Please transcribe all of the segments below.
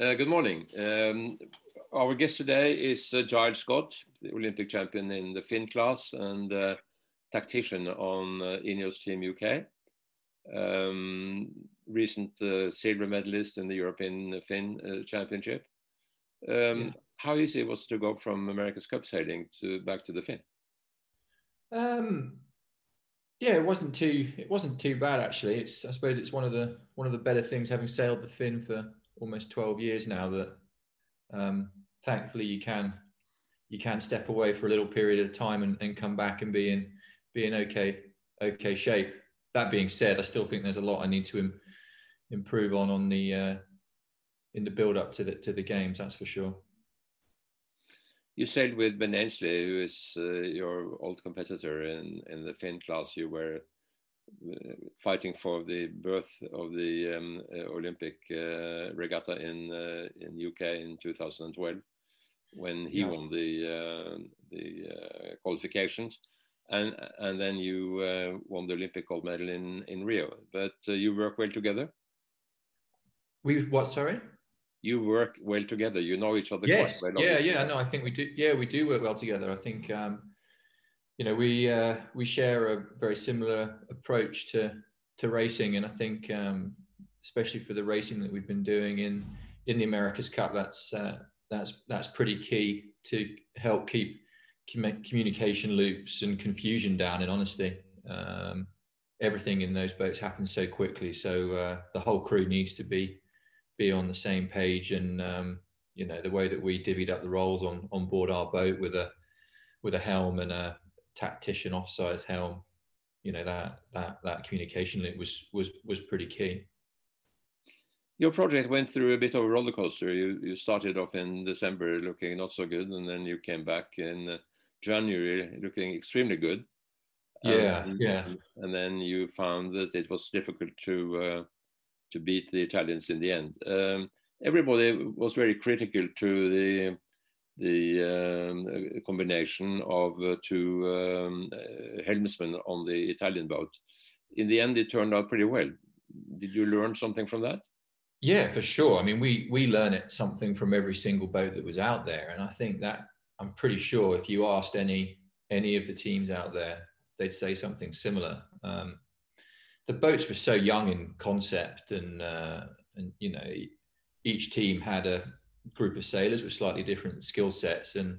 Uh, good morning. Um, our guest today is uh, Giles Scott, the Olympic champion in the Finn class and uh, tactician on uh, Ineos Team UK. Um, recent uh, silver medalist in the European Finn uh, Championship. Um, yeah. How easy was it to go from America's Cup sailing to back to the Finn? Um, yeah, it wasn't too it wasn't too bad actually. It's I suppose it's one of the one of the better things having sailed the Finn for almost 12 years now that um, thankfully you can you can step away for a little period of time and, and come back and be in be in okay okay shape. That being said, I still think there's a lot I need to Im- improve on on the uh, in the build up to the to the games. That's for sure. You sailed with Ben Ainslie, who is uh, your old competitor in in the Finn class. You were fighting for the berth of the um, uh, Olympic uh, regatta in uh, in UK in 2012 when he yeah. won the uh, the uh, qualifications, and and then you uh, won the Olympic gold medal in in Rio. But uh, you work well together. We what? Sorry. You work well together. You know each other yes. quite well. Yeah, yeah. No, I think we do. Yeah, we do work well together. I think um, you know we uh, we share a very similar approach to to racing, and I think um, especially for the racing that we've been doing in in the America's Cup, that's uh, that's that's pretty key to help keep communication loops and confusion down. In honesty, um, everything in those boats happens so quickly, so uh, the whole crew needs to be be on the same page. And um, you know, the way that we divvied up the roles on on board our boat with a with a helm and a tactician offside helm, you know that that that communication loop was was was pretty key. Your project went through a bit of a roller coaster. You, you started off in December looking not so good, and then you came back in uh, January looking extremely good. Yeah, um, yeah. And then you found that it was difficult to uh, to beat the Italians in the end. Um, everybody was very critical to the the um, combination of uh, two um, uh, helmsmen on the Italian boat. In the end, it turned out pretty well. Did you learn something from that? Yeah, for sure. I mean, we we learn it something from every single boat that was out there, and I think that I'm pretty sure if you asked any any of the teams out there, they'd say something similar. Um, the boats were so young in concept, and uh, and you know, each team had a group of sailors with slightly different skill sets, and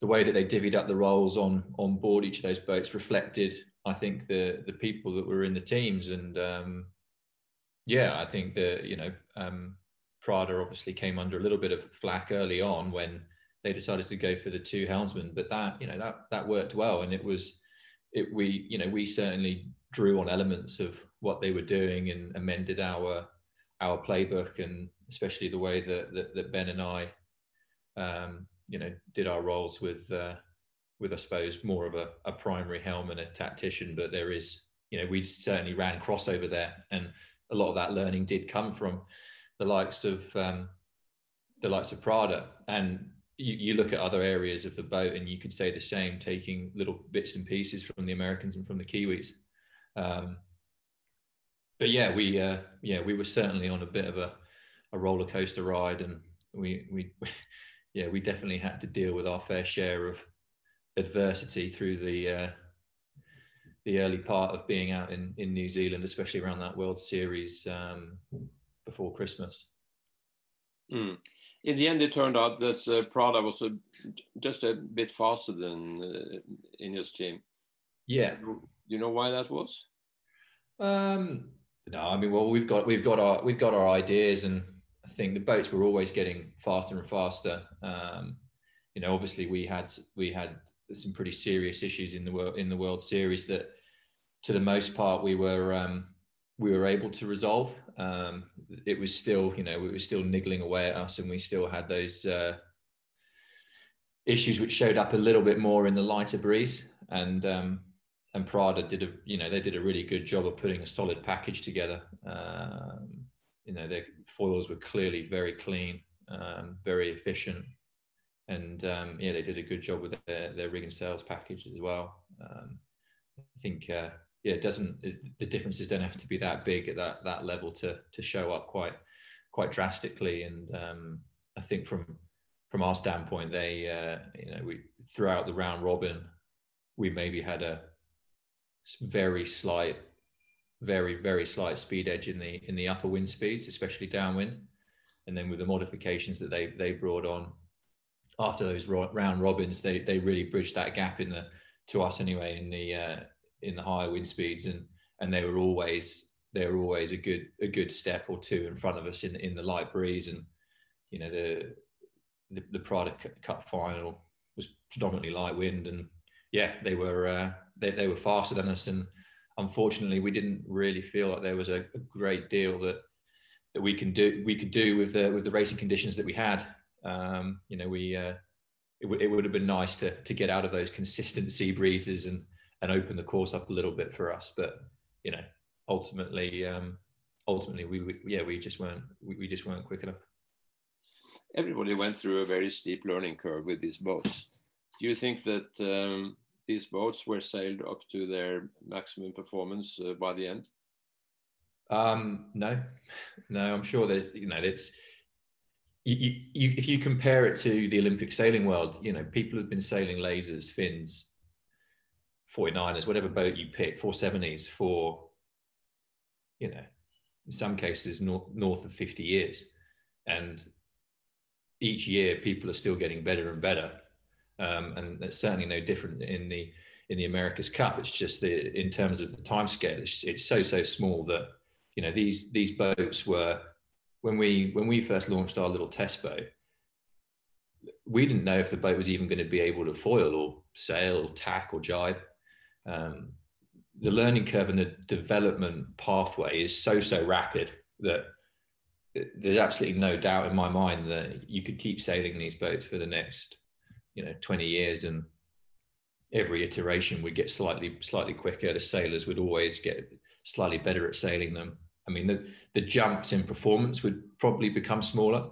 the way that they divvied up the roles on on board each of those boats reflected, I think, the the people that were in the teams, and um, yeah, I think that you know um, Prada obviously came under a little bit of flack early on when they decided to go for the two helmsmen, but that you know that that worked well, and it was it we you know we certainly drew on elements of what they were doing and amended our our playbook and especially the way that that, that Ben and I um, you know did our roles with uh, with I suppose more of a, a primary helm and a tactician, but there is you know we certainly ran crossover there and a lot of that learning did come from the likes of um, the likes of Prada. And you, you, look at other areas of the boat, and you could say the same, taking little bits and pieces from the Americans and from the Kiwis. Um, but yeah, we uh, yeah we were certainly on a bit of a, a roller coaster ride, and we we yeah we definitely had to deal with our fair share of adversity through the uh, the early part of being out in, in New Zealand, especially around that World Series um, before Christmas. Mm. In the end, it turned out that uh, Prada was a, just a bit faster than uh, Ineos team. Yeah. Do you know why that was? Um, no, I mean, well, we've got we've got our we've got our ideas, and I think the boats were always getting faster and faster. Um, you know, obviously we had we had some pretty serious issues in the world in the World Series that, to the most part, we were um, we were able to resolve. Um, it was still, you know, it was still niggling away at us, and we still had those uh, issues which showed up a little bit more in the lighter breeze. And um, and Prada did a, you know, they did a really good job of putting a solid package together. Um, you know, their foils were clearly very clean, um, very efficient and um, yeah, they did a good job with their, their rig and sails package as well. Um, I think uh, yeah, it doesn't it, the differences don't have to be that big at that that level to to show up quite quite drastically. And um, I think from from our standpoint, they uh, you know we throughout the round robin, we maybe had a very slight, very very slight speed edge in the in the upper wind speeds, especially downwind. And then with the modifications that they they brought on after those round robins, they they really bridged that gap in the to us anyway in the uh, in the higher wind speeds, and and they were always they were always a good a good step or two in front of us in in the light breeze, and you know the the, the Prada Cup final was predominantly light wind, and yeah, they were uh, they they were faster than us, and unfortunately, we didn't really feel like there was a, a great deal that that we can do we could do with the with the racing conditions that we had. Um, you know, we uh, it, w- it would have been nice to to get out of those consistent sea breezes and and open the course up a little bit for us. But you know, ultimately, um, ultimately, we, we yeah we just weren't we, we just weren't quick enough. Everybody went through a very steep learning curve with these boats. Do you think that um, these boats were sailed up to their maximum performance uh, by the end? Um, no, no. I'm sure that you know it's you, you, if you compare it to the Olympic sailing world, you know, people have been sailing lasers, Finns, 49ers, whatever boat you pick, 470s for, you know, in some cases north, north of 50 years. And each year people are still getting better and better. Um, and it's certainly no different in the in the America's Cup. It's just the in terms of the time scale, it's, it's so so small that you know these these boats were when we when we first launched our little test boat, we didn't know if the boat was even going to be able to foil or sail, tack or jibe. Um, the learning curve and the development pathway is so so rapid that there's absolutely no doubt in my mind that you could keep sailing these boats for the next you know 20 years and every iteration would get slightly slightly quicker the sailors would always get slightly better at sailing them I mean, the, the jumps in performance would probably become smaller,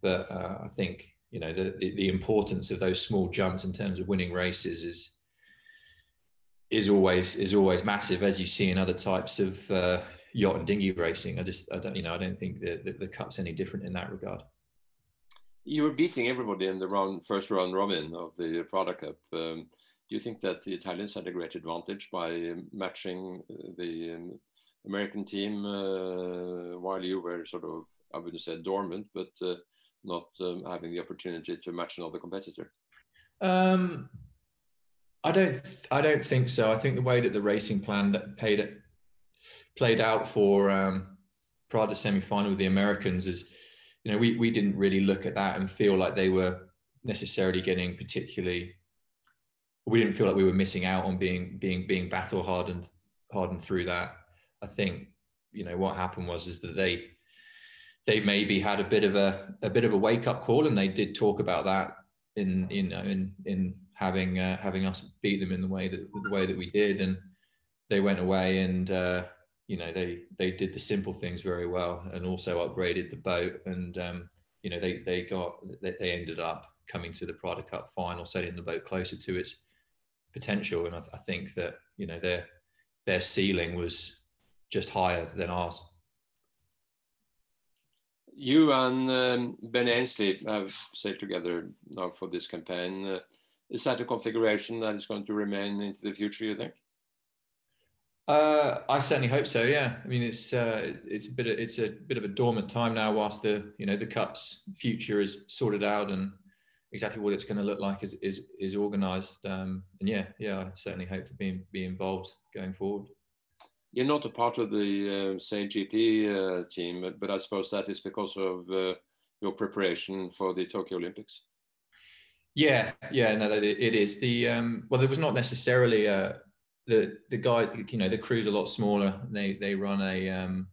but uh, I think you know the, the, the importance of those small jumps in terms of winning races is is always is always massive, as you see in other types of uh, yacht and dinghy racing. I just I don't you know I don't think that the, the cup's any different in that regard. You were beating everybody in the round first round robin of the Prada Cup. Um, do you think that the Italians had a great advantage by matching the um, American team uh, while you were sort of, I wouldn't say dormant, but uh, not um, having the opportunity to match another competitor? Um, I don't. I don't think so. I think the way that the racing plan it, played out for um, Prada semi-final with the Americans is, you know, we we didn't really look at that and feel like they were necessarily getting particularly. We didn't feel like we were missing out on being being being battle hardened hardened through that. I think you know what happened was is that they they maybe had a bit of a a bit of a wake up call, and they did talk about that in you know in in having uh, having us beat them in the way that the way that we did, and they went away and uh, you know they they did the simple things very well, and also upgraded the boat, and um, you know they they got they, they ended up coming to the Prada Cup final, setting the boat closer to its potential, and I, I think that you know their their ceiling was just higher than ours. You and um, Ben Ainslie have sailed together now for this campaign. Uh, is that a configuration that is going to remain into the future? You think? Uh, I certainly hope so. Yeah, I mean it's uh, it's a bit of, it's a bit of a dormant time now, whilst the you know the cup's future is sorted out and exactly what it's going to look like is is is organised. Um, and yeah, yeah, I certainly hope to be be involved going forward you're not a part of the uh, Sail GP uh, team, but I suppose that is because of uh, your preparation for the Tokyo Olympics. Yeah, yeah, no, it, it is the um, well. There was not necessarily a the the guy. You know, the crew's a lot smaller. They they run a um,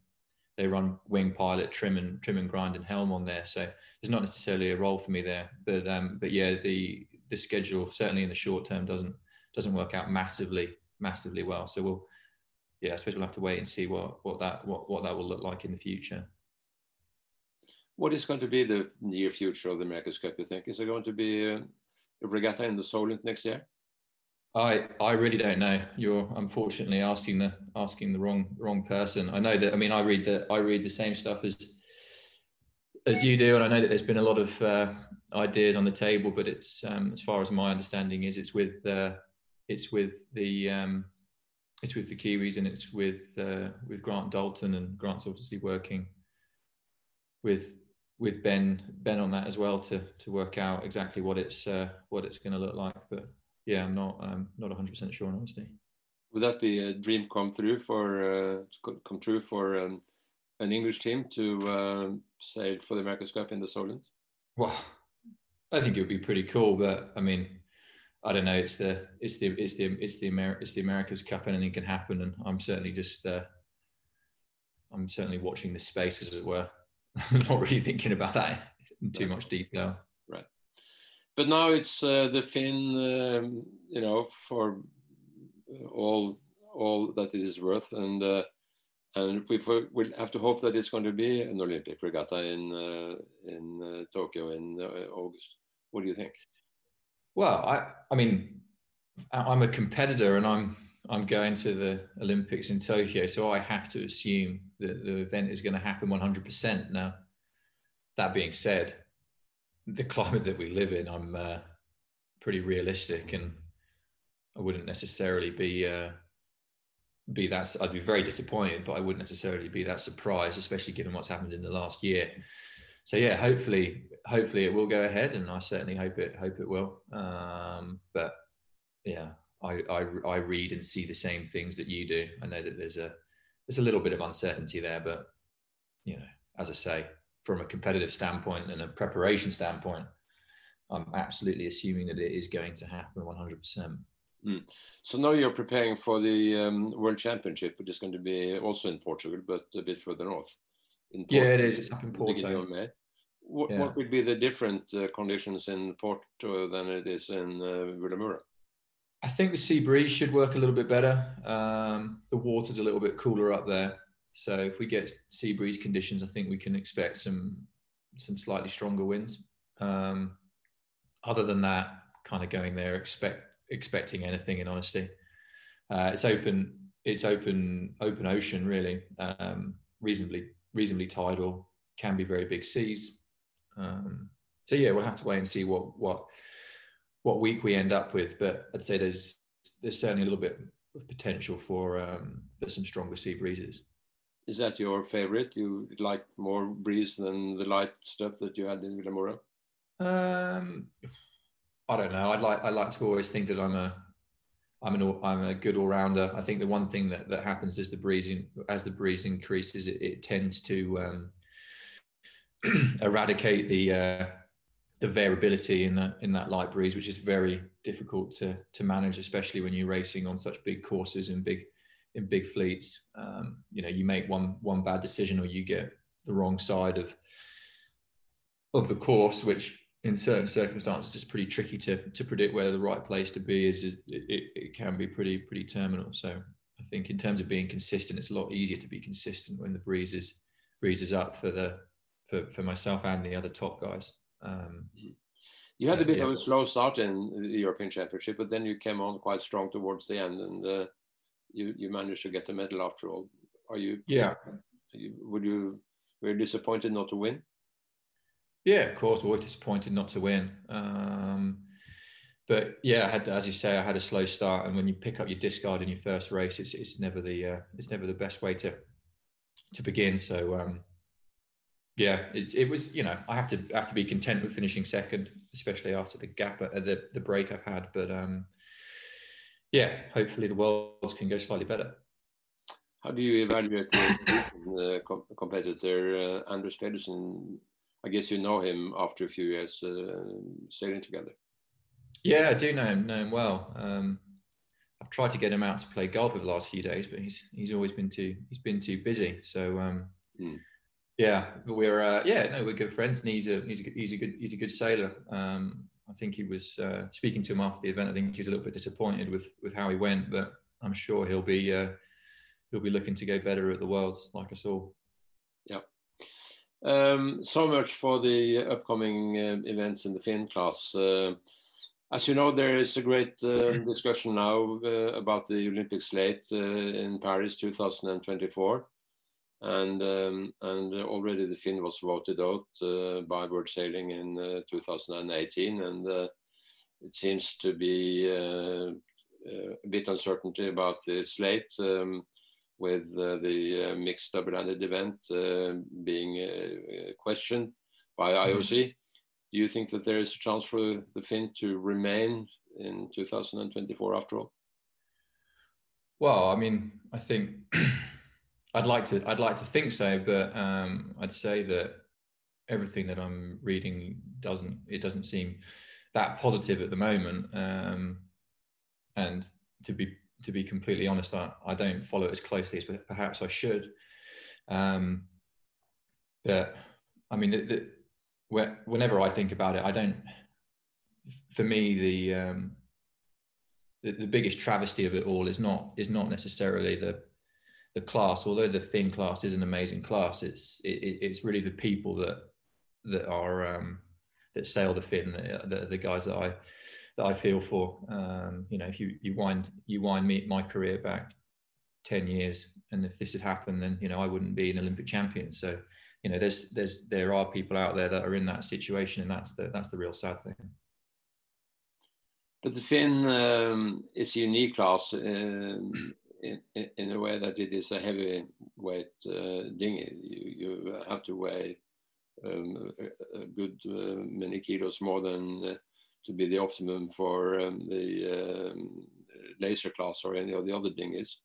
they run wing pilot, trim and trim and grind and helm on there. So there's not necessarily a role for me there. But um, but yeah, the the schedule certainly in the short term doesn't doesn't work out massively massively well. So we'll yeah, I suppose we'll have to wait and see what what that what what that will look like in the future. What is going to be the near future of the America's Cup? You think is it going to be a, a regatta in the Solent next year? I I really don't know. You're unfortunately asking the asking the wrong wrong person. I know that. I mean, I read that. I read the same stuff as as you do, and I know that there's been a lot of uh, ideas on the table, but it's um, as far as my understanding is, it's with uh, it's with the um, it's with the Kiwis and it's with uh, with Grant Dalton, and Grant's obviously working with with Ben Ben on that as well to to work out exactly what it's uh, what it's going to look like. But yeah, I'm not um, not 100 percent sure honestly. Would that be a dream come through for uh, come true for um, an English team to uh, sail for the America's Cup in the Solent? Well, I think it would be pretty cool, but I mean, I don't know. It's the it's the it's the it's the Amer- it's the America's Cup. Anything can happen, and I'm certainly just uh, I'm certainly watching the space, as it were. I'm not really thinking about that in too much detail. But now it's uh, the Finn, um, you know, for all all that it is worth, and uh, and we will have to hope that it's going to be an Olympic regatta in uh, in uh, Tokyo in uh, August. What do you think? Well, I I mean, I'm a competitor, and I'm I'm going to the Olympics in Tokyo, so I have to assume that the event is going to happen 100%. Now, that being said, the climate that we live in, I'm uh, pretty realistic, and I wouldn't necessarily be uh, be that. I'd be very disappointed, but I wouldn't necessarily be that surprised, especially given what's happened in the last year. So yeah, hopefully, hopefully it will go ahead, and I certainly hope it hope it will. Um, but yeah, I, I, I read and see the same things that you do. I know that there's a there's a little bit of uncertainty there, but you know, as I say, from a competitive standpoint and a preparation standpoint, I'm absolutely assuming that it is going to happen 100%. Mm. So now you're preparing for the um, World Championship, which is going to be also in Portugal, but a bit further north. Porto, yeah, it is. It's up in Porto. What, yeah. what would be the different uh, conditions in Porto than it is in uh, Vilamoura? I think the sea breeze should work a little bit better. Um, the water's a little bit cooler up there, so if we get sea breeze conditions, I think we can expect some some slightly stronger winds. Um, other than that, kind of going there expect expecting anything in honesty. Uh, it's open. It's open open ocean really. Um, reasonably reasonably tidal. Can be very big seas. Um, so yeah, we'll have to wait and see what what what week we end up with. But I'd say there's there's certainly a little bit of potential for um, for some stronger sea breezes. Is that your favorite? You like more breeze than the light stuff that you had in Vilamoura? Um, I don't know. I'd like I like to always think that I'm a I'm an I'm a good all rounder. I think the one thing that, that happens is the breezing as the breeze increases, it, it tends to um, eradicate the uh, the variability in that in that light breeze, which is very difficult to to manage, especially when you're racing on such big courses and big in big fleets. Um, you know, you make one one bad decision or you get the wrong side of of the course, which in certain circumstances is pretty tricky to to predict where the right place to be is. is it, it can be pretty pretty terminal. So I think in terms of being consistent, it's a lot easier to be consistent when the breeze is breezes up for the for, for myself and the other top guys. Um, you had a bit yeah. of a slow start in the European Championship, but then you came on quite strong towards the end, and uh, you you managed to get the medal after all. Are you? Yeah. You, would you were you disappointed not to win? Yeah, of course, always disappointed not to win. Um, but yeah, I had, as you say, I had a slow start, and when you pick up your discard in your first race, it's it's never the uh, it's never the best way to to begin. So um, yeah, it, it was, you know, I have to have to be content with finishing second, especially after the gap, uh, the, the break I've had. But um, yeah, hopefully the worlds can go slightly better. How do you evaluate the competitor uh, Anders Pedersen? I guess you know him after a few years uh, sailing together. Yeah, I do know him, know him well. Um, I've tried to get him out to play golf over the last few days, but he's he's always been too he's been too busy. So um, mm yeah, we're uh, yeah, no, we're good friends, and he's a he's a he's a good he's a good sailor. Um, I think he was uh, speaking to him after the event. I think he was a little bit disappointed with with how he went, but I'm sure he'll be uh, he'll be looking to go better at the worlds, like us all. Yeah. Um, so much for the upcoming uh, events in the Finn class. Uh, as you know, there is a great uh, discussion now uh, about the Olympic slate in Paris 2024. And um, and already the Finn was voted out uh, by World Sailing in uh, 2018, and uh, it seems to be uh, uh, a bit uncertainty about the slate um, with uh, the mixed double-handed event being questioned by IOC. Mm-hmm. Do you think that there is a chance for the Finn to remain in 2024 after all? Well, I mean, I think I'd like to I'd like to think so, but um, I'd say that everything that I'm reading doesn't it doesn't seem that positive at the moment. Um, and to be to be completely honest, I, I don't follow it as closely as perhaps I should. Um, but I mean, the, the, where, whenever I think about it, I don't. For me, the, um, the the biggest travesty of it all is not is not necessarily the the class, although the Finn class is an amazing class, it's it, it's really the people that that are um, that sail the Finn, the, the, the guys that I that I feel for. Um, you know, if you you wind you wind me my career back ten years, and if this had happened, then you know I wouldn't be an Olympic champion. So, you know, there's there's there are people out there that are in that situation, and that's the that's the real sad thing. But the Finn um, is a unique class. Um, in, in a way that it is a heavyweight uh, dinghy. You, you have to weigh um, a, a, good uh, many kilos more than uh, to be the optimum for um, the um, laser class or any of the other dinghies.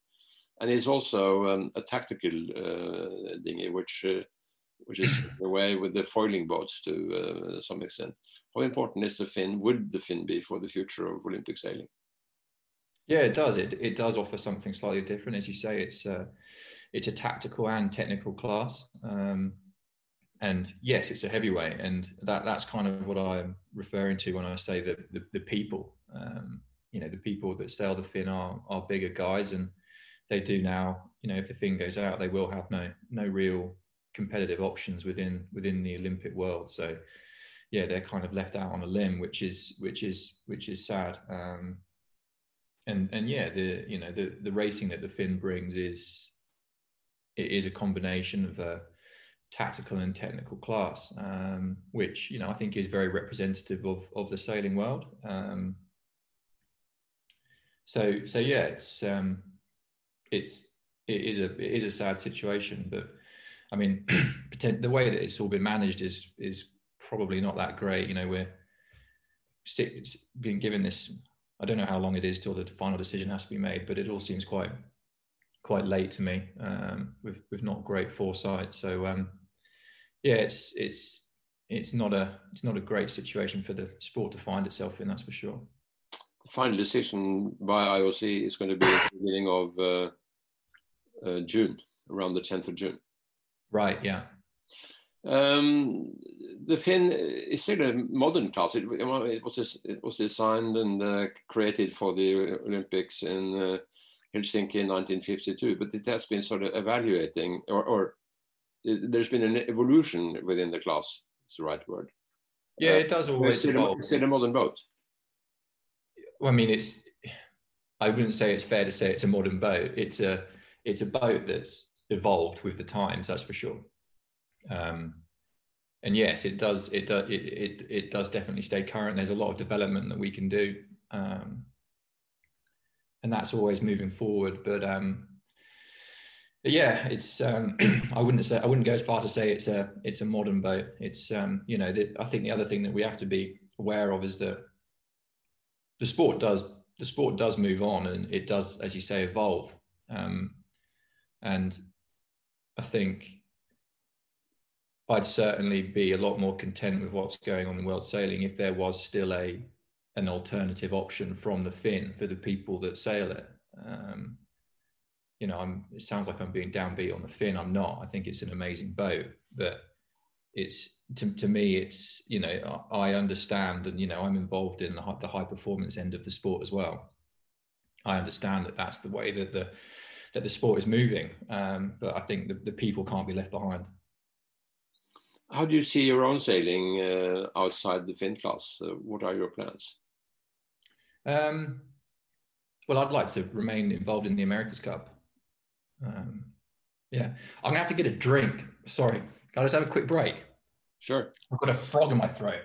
And it's also um, a tactical uh, dinghy, which uh, which is away with the foiling boats to uh, some extent. How important is the Finn? Would the Finn be for the future of Olympic sailing? Yeah, it does. It it does offer something slightly different, as you say. It's a it's a tactical and technical class, um, and yes, it's a heavyweight, and that that's kind of what I'm referring to when I say that the, the people, um, you know, the people that sail the Finn are are bigger guys, and they do now. You know, if the Finn goes out, they will have no no real competitive options within within the Olympic world. So, yeah, they're kind of left out on a limb, which is which is which is sad. Um, and and yeah, the you know the the racing that the Finn brings is it is a combination of a tactical and technical class, um, which you know I think is very representative of of the sailing world. Um, so so yeah, it's um, it's it is a it is a sad situation, but I mean the way that it's all been managed is is probably not that great. You know, we're being given this I don't know how long it is till the final decision has to be made, but it all seems quite quite late to me um, with with not great foresight. So um, yeah, it's it's it's not a it's not a great situation for the sport to find itself in. That's for sure. The final decision by IOC is going to be at the beginning of uh, uh, June, around the 10th of June. Right. Yeah. Um, the Finn is still a modern class. It, it was it was designed and uh, created for the Olympics in uh, Helsinki in 1952, but it has been sort of evaluating, or, or there's been an evolution within the class. It's the right word. Yeah, it does always it's evolve. It's a modern boat. Well, I mean, it's. I wouldn't say it's fair to say it's a modern boat. It's a it's a boat that's evolved with the times. That's for sure. Um, and yes, it does. It does. It, it, it does definitely stay current. There's a lot of development that we can do, um, and that's always moving forward. But, um, yeah, it's. Um, I wouldn't say. I wouldn't go as far to say it's a. It's a modern boat. It's. Um, you know. The, I think the other thing that we have to be aware of is that the sport does. The sport does move on, and it does, as you say, evolve. Um, and I think I'd certainly be a lot more content with what's going on in world sailing if there was still a an alternative option from the Finn for the people that sail it. Um, you know, I'm, it sounds like I'm being downbeat on the Finn. I'm not. I think it's an amazing boat, but it's to, to me, it's you know, I understand, and you know, I'm involved in the, the high performance end of the sport as well. I understand that that's the way that the that the sport is moving, um, but I think the, the people can't be left behind. How do you see your own sailing uh, outside the Finn class? Uh, what are your plans? Um, well, I'd like to remain involved in the America's Cup. Um, Yeah, I'm gonna have to get a drink. Sorry, can I just have a quick break? Sure. I've got a frog in my throat.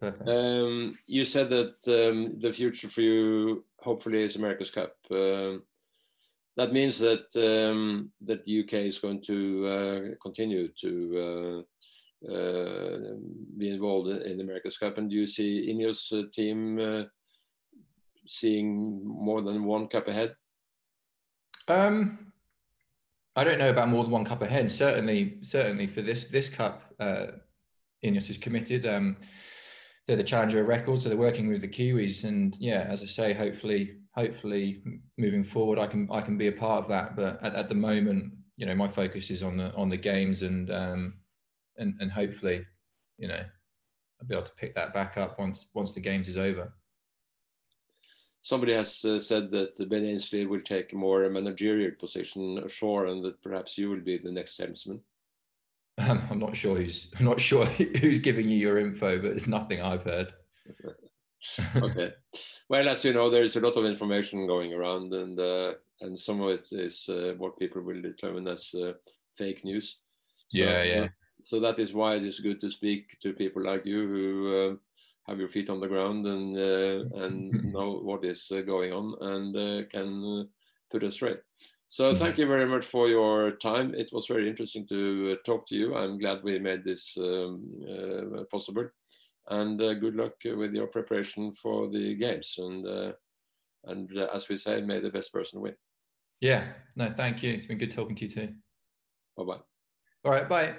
Um, you said that um, the future for you, hopefully, is America's Cup. Uh, that means that um, that the UK is going to uh, continue to uh, uh, be involved in the America's Cup. And do you see Ineos team seeing more than one cup ahead? Um, I don't know about more than one cup ahead. Certainly, certainly for this this cup, uh, Ineos is committed. Um, they're the challenger of records, so they're working with the Kiwis, and yeah, as I say, hopefully, hopefully, moving forward, I can I can be a part of that. But at, at the moment, you know, my focus is on the on the games, and um, and and hopefully, you know, I'll be able to pick that back up once once the games is over. Somebody has uh, said that Ben Ainslie will take more a managerial position ashore, and that perhaps you will be the next helmsman. Um, I'm not sure who's I'm not sure who's giving you your info, but it's nothing I've heard. okay. Well, as you know, there is a lot of information going around, and uh, and some of it is uh, what people will determine as uh, fake news. So, yeah, yeah. So that is why it is good to speak to people like you who uh, have your feet on the ground and uh, and know what is uh, going on and can put us straight. So thank you very much for your time. It was very interesting to uh, talk to you. I'm glad we made this um, uh, possible. And uh, good luck with your preparation for the games. And uh, and uh, as we say, may the best person win. Yeah. No, thank you. It's been good talking to you too. Bye bye. All right. Bye.